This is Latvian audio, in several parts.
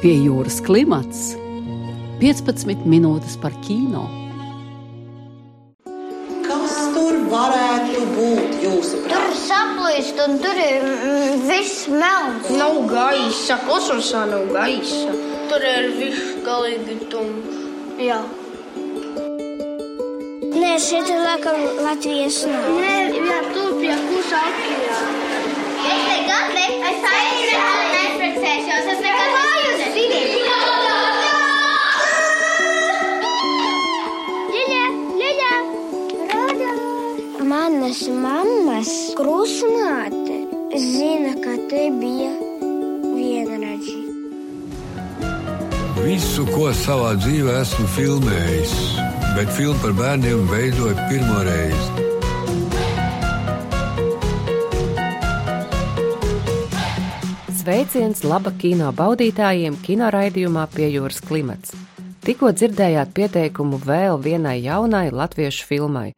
Pie jūras klimats 15 minūtes par kino. Kas tur varētu būt jūsu Tur prātā? saplīst, un tur ir mm, viss melns. Nav gaisa, kosmosā nav gaisa. Tur ir viss galīgi tumšs. Jā. Nē, šeit ir laikam Latvijas nav. Nē, jā, tur pie klusā okeāna. Es nekad ne, es aizprecēšos, mammas krusmāte zina, ka te bija vienradži. Visu, ko savā dzīvē esmu filmējis, bet filmu par bērniem veidoju pirmo reizi. Sveiciens laba kino baudītājiem kino raidījumā pie jūras klimats. Tikko dzirdējāt pieteikumu vēl vienai jaunai latviešu filmai.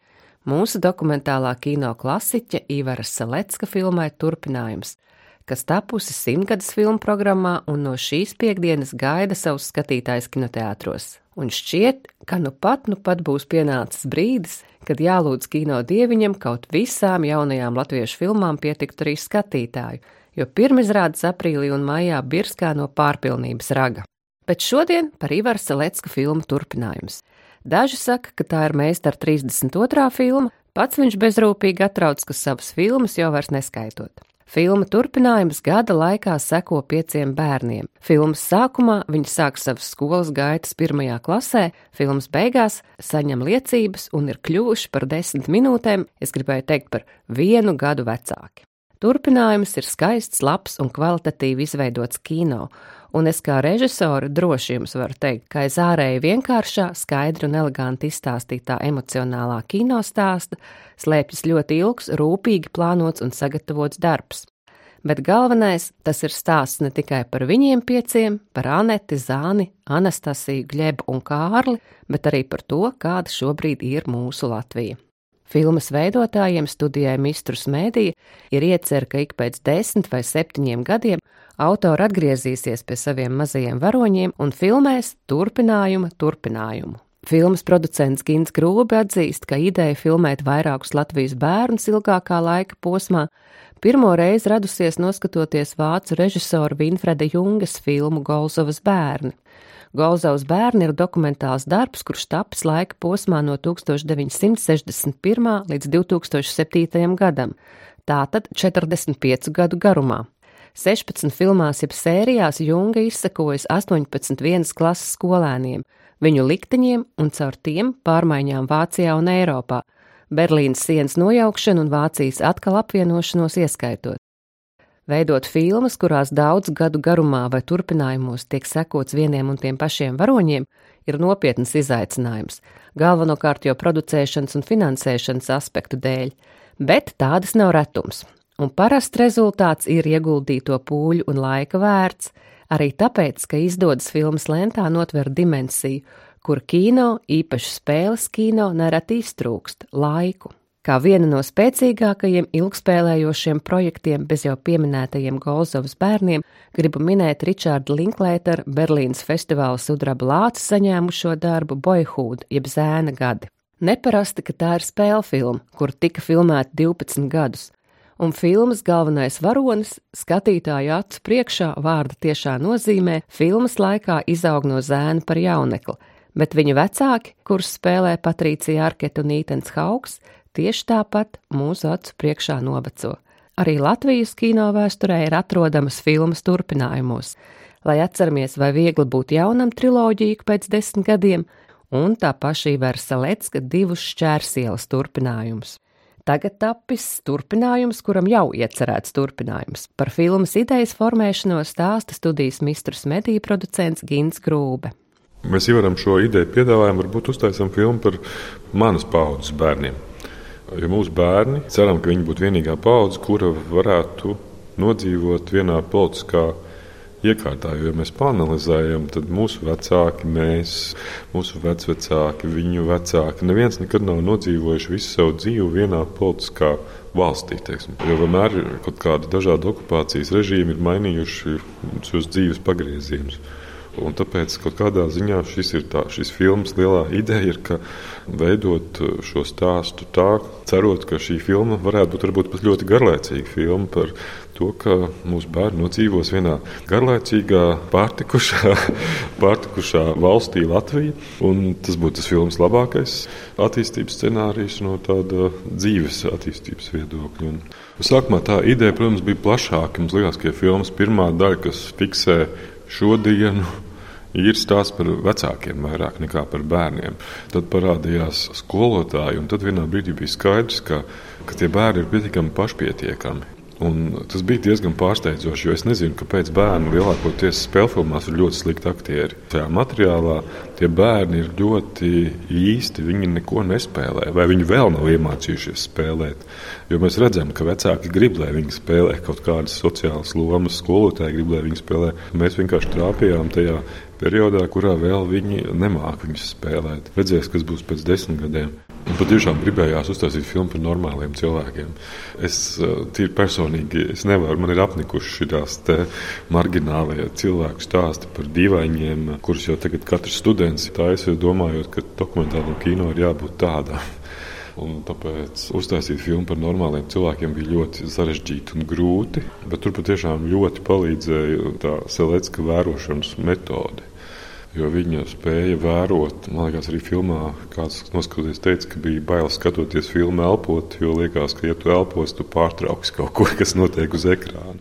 Mūsu dokumentālā kino klasiķa Ivara Salecka filmai turpinājums, kas tapusi simtgades filmu programmā un no šīs piekdienas gaida savus skatītājus kinoteātros. Un šķiet, ka nu pat, nu pat būs pienācis brīdis, kad jālūdz kino dieviņam kaut visām jaunajām latviešu filmām pietikt arī skatītāju, jo pirmizrādes aprīlī un maijā birskā no pārpilnības raga. Bet šodien par Ivaru Salecka filmu turpinājums. Daži saka, ka tā ir meistara 32. filma, pats viņš bezrūpīgi atrauc, ka savas filmas jau vairs neskaitot. Filma turpinājums gada laikā seko pieciem bērniem. Filmas sākumā viņi sāk savas skolas gaitas pirmajā klasē, filmas beigās saņem liecības un ir kļuvuši par desmit minūtēm, es gribēju teikt, par vienu gadu vecāki. Turpinājums ir skaists, labs un kvalitatīvi izveidots kino, un es kā režisore droši jums varu teikt, ka aiz ārēji vienkāršā, skaidra un eleganti izstāstītā emocionālā kino stāsta slēpjas ļoti ilgs, rūpīgi plānots un sagatavots darbs. Bet galvenais tas ir stāsts ne tikai par viņiem pieciem, par Aneti, Zāni, Anastasiju, Glebu un Kārli, bet arī par to, kāda šobrīd ir mūsu Latvija. Filmas veidotājiem studijai Mistrus Mēdīja ir iecerta, ka ik pēc desmit vai septiņiem gadiem autori atgriezīsies pie saviem mazajiem varoņiem un filmēs turpinājuma turpinājumu. Filmas producents Gins Grūbi atzīst, ka ideja filmēt vairākus Latvijas bērnus ilgākā laika posmā pirmo reizi radusies noskatoties vācu režisora Vinfreda Jungas filmu Golzovas bērni. Golzovas bērni ir dokumentāls darbs, kurš tapis laika posmā no 1961. līdz 2007. gadam, tātad 45 gadu garumā. 16 filmās, jeb sērijās Junga izsakojas 18 vienas klases skolēniem, viņu likteņiem un caur tiem pārmaiņām Vācijā un Eiropā, Berlīnas sienas nojaukšanu un Vācijas atkal apvienošanos ieskaitot. Veidot filmas, kurās daudz gadu garumā vai turpinājumos tiek sekots vieniem un tiem pašiem varoņiem, ir nopietns izaicinājums, galvenokārt jau producēšanas un finansēšanas aspektu dēļ, bet tādas nav retums. Un parasti rezultāts ir ieguldīto pūļu un laika vērts, arī tāpēc, ka izdodas filmas lentā notver dimensiju, kur kino, īpaši spēles kino, nereti iztrūkst - laiku. Kā viena no spēcīgākajiem ilgspēlējošiem projektiem bez jau pieminētajiem Golzovas bērniem, gribu minēt Richarda Linklētera Berlīnas festivāla sudraba lāci saņēmušo darbu Boyhood, jeb zēna gadi. Neparasti, ka tā ir spēle filma, kur tika filmēta 12 gadus, un filmas galvenais varonis skatītāju acu priekšā vārda tiešā nozīmē filmas laikā izaug no zēna par jaunekli, bet viņa vecāki, kurus spēlē Patricija Arketa un Ītens Hauks, tieši tāpat mūsu acu priekšā noveco. Arī Latvijas kino vēsturē ir atrodamas filmas turpinājumos, lai atceramies, vai viegli būt jaunam triloģiju pēc desmit gadiem, un tā paša Ivera Salecka divus šķērsielas turpinājumus. Tagad tapis turpinājums, kuram jau iecerēts turpinājums. Par filmas idejas formēšanos stāsta studijas mistrus mediju producents Gins Grūbe. Mēs jau varam šo ideju piedāvājam, varbūt uztaisām filmu par manas paudzes bērniem. Jo mūsu bērni ceram, ka viņi būtu vienīgā paudze, kura varētu nodzīvot vienā politiskā iekārtā. Jo, ja mēs panelizējam, tad mūsu vecāki, mēs, mūsu vecvecāki, viņu vecāki, neviens nekad nav nodzīvojuši visu savu dzīvi vienā politiskā valstī. Teiksim. Jo vienmēr kaut kādi dažādi okupācijas režīmi ir mainījuši šos dzīves pagriezienus. Un tāpēc kaut kādā ziņā šis ir tā, šis filmas lielā ideja, ir, ka veidot šo stāstu tā, cerot, ka šī filma varētu būt varbūt pat ļoti garlaicīga filma par to, ka mūsu bērni nodzīvos vienā garlaicīgā, pārtikušā, pārtikušā valstī Latvijā. Tas būtu tas filmas labākais attīstības scenārijs no tāda dzīves attīstības viedokļa. Un sākumā tā ideja, protams, bija plašāka. Mums liekas, ka filmas pirmā daļa, kas fiksē šodienu, ir stāsts par vecākiem vairāk nekā par bērniem. Tad parādījās skolotāji, un tad vienā brīdī bija skaidrs, ka, ka tie bērni ir pietiekami pašpietiekami. Un tas bija diezgan pārsteidzoši, jo es nezinu, kāpēc bērni lielākoties spēļu filmās ir ļoti slikti aktieri. Tajā materiālā tie bērni ir ļoti īsti, viņi neko nespēlē, vai viņi vēl nav iemācījušies spēlēt. Jo mēs redzam, ka vecāki grib, lai viņi spēlē kaut kādas sociālas lomas, skolotāji grib, lai viņi spēlē. Mēs vienkārši trāpījām tajā periodā, kurā vēl viņi nemāca viņus spēlēt. Redzēs, kas būs pēc desmit gadiem. Un patiešām gribējās uztaisīt filmu par normāliem cilvēkiem. Es eh, tīri personīgi es nevaru, man ir apnikuši šīs marginālie cilvēku stāsti par dīvainiem, kurus jau tagad katrs students taisa, domājot, ka dokumentālam kino ir jābūt tādam. Un tāpēc uztaisīt filmu par normāliem cilvēkiem bija ļoti sarežģīti un grūti. Bet tur patiešām ļoti palīdzēja tā selekcijas vērošanas metode. Jo viņa spēja vērot, man liekas, arī filmā, kāds noskatoties, teica, ka bija bail skatoties filmu elpot, jo liekas, ka, ja tu elpos, tu pārtrauks kaut ko, kas notiek uz ekrāna.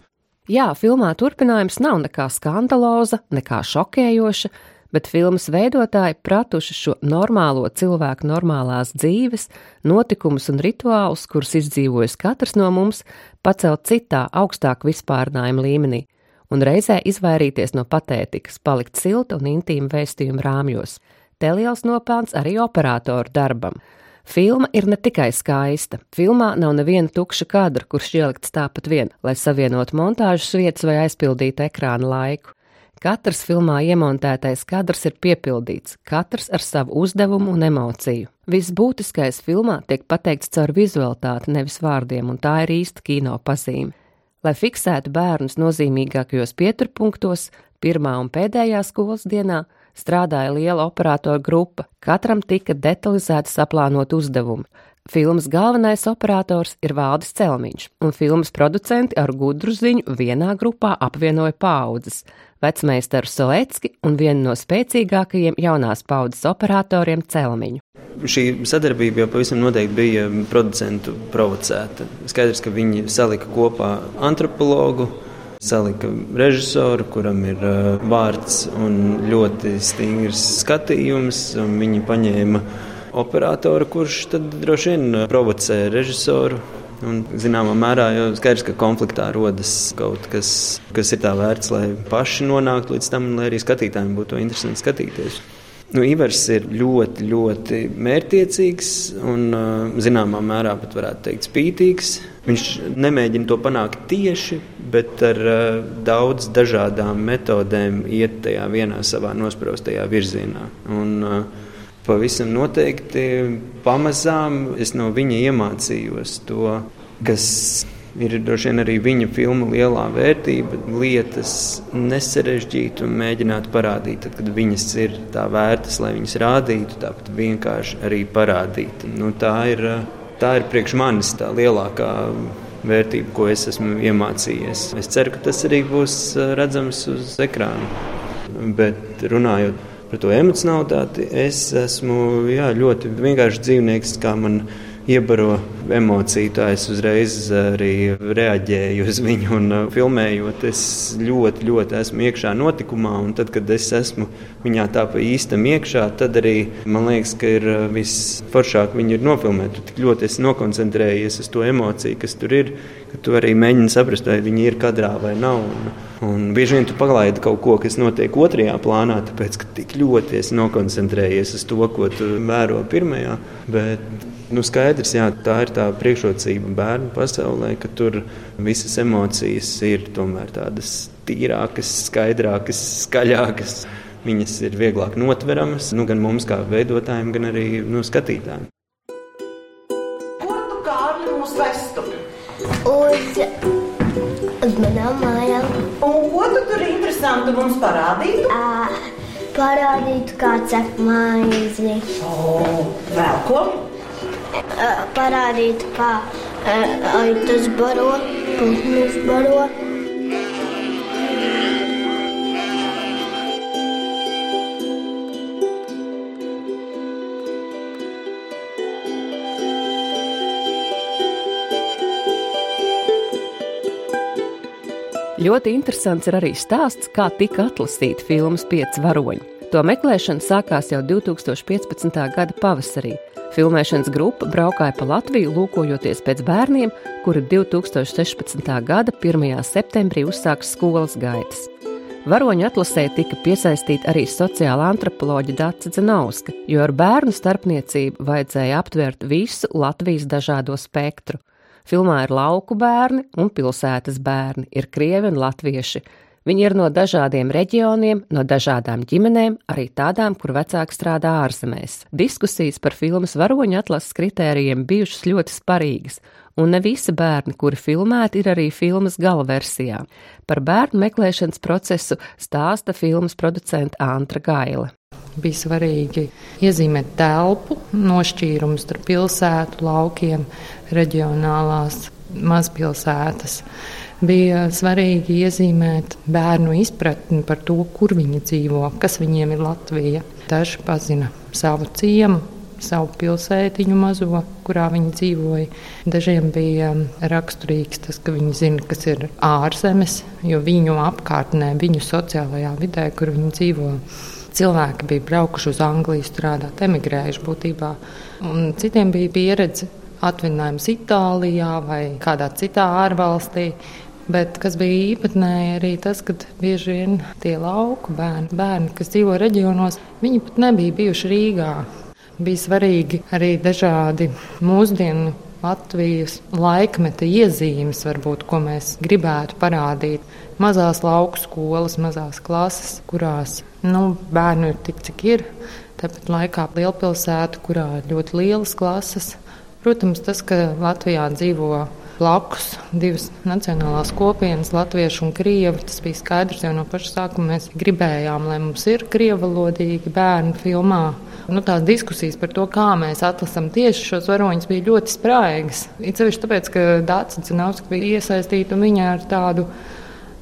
Jā, filmā turpinājums nav nekā skandaloza, nekā šokējoša, bet filmas veidotāji pratuši šo normālo cilvēku normālās dzīves, notikumus un rituālus, kurus izdzīvojis katrs no mums, pacelt citā, augstāk vispārnājuma līmenī un reizē izvairīties no patētikas, palikt silta un intīma vēstījuma rāmjos. Te liels nopelns arī operatoru darbam. Filma ir ne tikai skaista. Filmā nav neviena tukša kadra, kurš ielikts tāpat vien, lai savienotu montāžas vietas vai aizpildītu ekrāna laiku. Katrs filmā iemontētais kadrs ir piepildīts, katrs ar savu uzdevumu un emociju. Viss būtiskais filmā tiek pateikts caur vizualitāti, nevis vārdiem, un tā ir īsta kino pazīme. Lai fiksētu bērnus nozīmīgākajos pieturpunktos, pirmā un pēdējā skolas dienā strādāja liela operatoru grupa, katram tika detalizēti saplānot uzdevumi. Filmas galvenais operators ir Valdis Celmiņš, un filmas producenti ar gudru ziņu vienā grupā apvienoja paudzes - vecmeistaru Solecki un vienu no spēcīgākajiem jaunās paudzes operatoriem Celmiņu. Šī sadarbība jau pavisam noteikti bija producentu provocēta. Skaidrs, ka viņi salika kopā antropologu, salika režisoru, kuram ir uh, vārds un ļoti stingrs skatījums. Viņi paņēma operatoru, kurš tad droši vien provocē režisoru. Un, zināmā mērā jau skaidrs, ka konfliktā rodas kaut kas, kas ir tā vērts, lai paši nonāktu līdz tam, lai arī skatītājiem būtu interesanti skatīties. Nu, Ivars ir ļoti, ļoti mērķiecīgs un, zināmā mērā pat varētu teikt, spītīgs. Viņš nemēģina to panākt tieši, bet ar daudz dažādām metodēm iet tajā vienā savā nospraustajā virzienā. Un, pavisam noteikti pamazām es no viņa iemācījos to, kas ir droši vien arī viņa filmu lielā vērtība, lietas nesarežģīt un mēģināt parādīt, tad, kad viņas ir tā vērtas, lai viņas rādītu, tāpat vienkārši arī parādīt. Nu, tā, ir, tā ir priekš manis tā lielākā vērtība, ko es esmu iemācījies. Es ceru, ka tas arī būs redzams uz ekrāna. Bet runājot par to emocionalitāti, es esmu jā, ļoti vienkāršs dzīvnieks, kā man ir iebaro emociju, tā es uzreiz arī reaģēju uz viņu. Un, uh, filmējot, es ļoti, ļoti esmu iekšā notikumā, un tad, kad es esmu viņā tā pa īstam iekšā, tad arī man liekas, ka ir uh, visforšāk viņu ir nofilmēt. Tu tik ļoti esi nokoncentrējies uz to emociju, kas tur ir, ka tu arī mēģini saprast, vai viņi ir kadrā vai nav. Un, un bieži vien tu paglaidi kaut ko, kas notiek otrajā plānā, tāpēc, ka tik ļoti esi nokoncentrējies uz to, ko tu vēro pirmajā. Bet Nu, skaidrs, jā, tā ir tā priekšrocība bērnu pasaulē, ka tur visas emocijas ir tomēr tādas tīrākas, skaidrākas, skaļākas. Viņas ir vieglāk notveramas nu, gan mums, kā veidotājiem, gan arī nu, skatītājiem. Kur tu Kārli mūs vestu? Uz, uz manām mājām. Un ko tu tur interesantu mums parādītu? Parādīt, kā cep maizi. O, vēl ko? Parādīt, kā aitas baro, putnus baro. Ļoti interesants ir arī stāsts, kā tika atlasīta filmas Pieci varoņi. To meklēšana sākās jau 2015. gada pavasarī. Filmēšanas grupa braukāja pa Latviju, lūkojoties pēc bērniem, kuri 2016. gada 1. septembrī uzsāks skolas gaitas. Varoņu atlasē tika piesaistīta arī sociāla antropoloģija Dāca Zanauska, jo ar bērnu starpniecību vajadzēja aptvert visu Latvijas dažādo spektru. Filmā ir lauku bērni un pilsētas bērni, ir krievi un latvieši. Viņi ir no dažādiem reģioniem, no dažādām ģimenēm, arī tādām, kur vecāki strādā ārzemēs. Diskusijas par filmas varoņu atlases kritērijiem bijušas ļoti sparīgas, un ne visi bērni, kuri filmēti, ir arī filmas gala versijā. Par bērnu meklēšanas procesu stāsta filmas producente Antra Gaila. Bija svarīgi iezīmēt telpu, nošķīrumu starp pilsētu, laukiem, reģionālās mazpilsētas. Bija svarīgi iezīmēt bērnu izpratni par to, kur viņi dzīvo, kas viņiem ir Latvija. Daži pazina savu ciemu, savu pilsētiņu mazo, kurā viņi dzīvoja. Dažiem bija raksturīgs tas, ka viņi zina, kas ir ārzemes, jo viņu apkārtnē, viņu sociālajā vidē, kur viņi dzīvo, cilvēki bija braukuši uz Angliju strādāt, emigrējuši būtībā. Un citiem bija pieredze atvinājums Itālijā vai kādā citā ārvalstī. Bet kas bija īpatnēji arī tas, ka bieži vien tie lauku bērni, bērni, kas dzīvo reģionos, viņi pat nebija bijuši Rīgā. Bija svarīgi arī dažādi mūsdienu Latvijas laikmeta iezīmes, varbūt, ko mēs gribētu parādīt. Mazās lauku skolas, mazās klases, kurās nu, bērnu ir tik, cik ir. Tāpat laikā lielpilsēta, kurā ir ļoti lielas klases. Protams, tas, ka Latvijā dzīvo blakus divas nacionālās kopienas, latviešu un krievu. Tas bija skaidrs jau no paša sākuma. Mēs gribējām, lai mums ir krievalodīgi bērni filmā nu, tās diskusijas par to, kā mēs atlasām tieši šos varoņus, bija ļoti spraigas. It sevišķi tāpēc, ka Dārsa Cinovska bija iesaistīta un viņa ar tādu.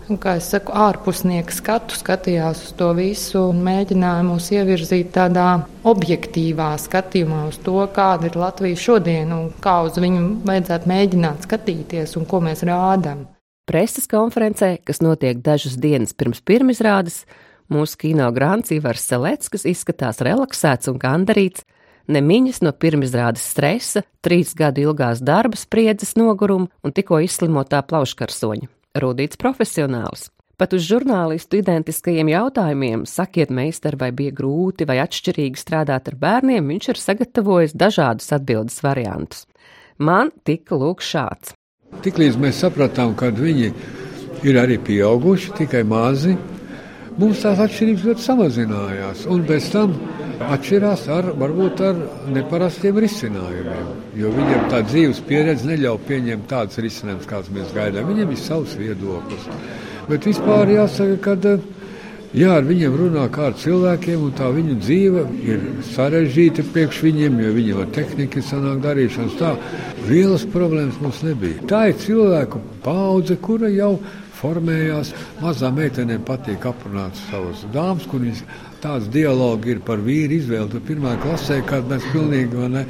Nu, kā jau teicu, ārpusnieka skatu skatījās uz to visu un mēģināja mūs ievirzīt tādā objektīvā skatījumā uz to, kāda ir Latvija šodien un kā uz viņu vajadzētu mēģināt skatīties un ko mēs rādām. Preses konferencē, kas notiek dažas dienas pirms pirmizrādes, Mūsu kino grāns Ivars Selets izskatās relaksēts un gandarīts, nemiņas no pirmizrādes stresa, trīs gadu ilgās darba spriedzes noguruma un tikko izslimotā plauškarsoņa. Rūdīts profesionāls. Pat uz žurnālistu identiskajiem jautājumiem, sakiet, meistar, vai bija grūti vai atšķirīgi strādāt ar bērniem, viņš ir sagatavojis dažādus atbildes variantus. Man tika lūk šāds. Tiklīdz mēs sapratām, ka viņi ir arī pieauguši, tikai mazi, mums tās atšķirības ļoti samazinājās. Un pēc tam atšķirās ar varbūt ar neparastiem risinājumiem. Jo viņiem tā dzīves pieredze neļauj pieņemt tādus risinājumus, kādus mēs gaidām. Viņiem ir savs viedoklis. Bet vispār jāsaka, ka jā, ar viņiem runā kā ar cilvēkiem, un tā viņu dzīve ir sarežģīta priekš viņiem, jo viņiem ar tehniku sanāk darīšanas tā. Lielas problēmas mums nebija. Tā ir cilvēku paudze, kura jau ir formējās. Mazām meitenēm patīk aprunāt savus dāmas, kur viņas tāds dialogi ir par vīru izvēli. Tur pirmā klasē, kad mēs pilnīgi ne.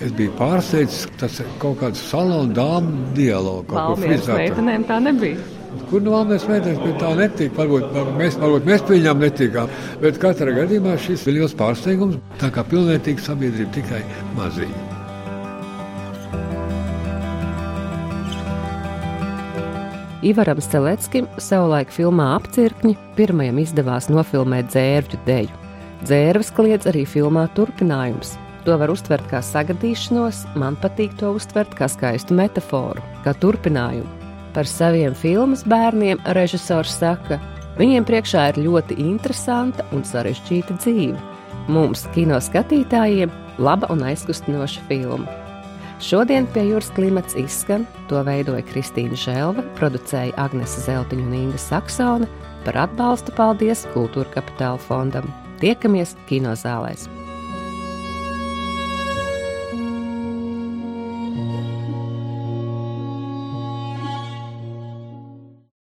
Es biju pārsteigts, tas ir kaut kāds salonu dāmu dialogs. Valmieras meitenēm tā nebija. Kur vēl mēs meitenes pie tā netika? Varbūt mēs, varbūt mēs pie viņām netikām. Bet katrā gadījumā šis bija liels pārsteigums. Tā kā pilnvērtīga sabiedrība tikai mazīja. Ivaram Steleckim savulaik filmā Apcirkņi pirmajam izdevās nofilmēt dzērvju deju. Dzērves kliedz arī filmā turpinājums. To var uztvert kā sagadīšanos, man patīk to uztvert kā skaistu metaforu, kā turpinājumu. Par saviem filmas bērniem režisors saka, viņiem priekšā ir ļoti interesanta un sarežģīta dzīve. Mums, kino skatītājiem, laba un aizkustinoša filma. Šodien pie jūras klimats izskan, to veidoja Kristīna Želva, producēja Agnese Zeltiņa un Inga Saksona, Par atbalstu paldies Kultūra Kapitāla fondam. Tiekamies kinozālēs!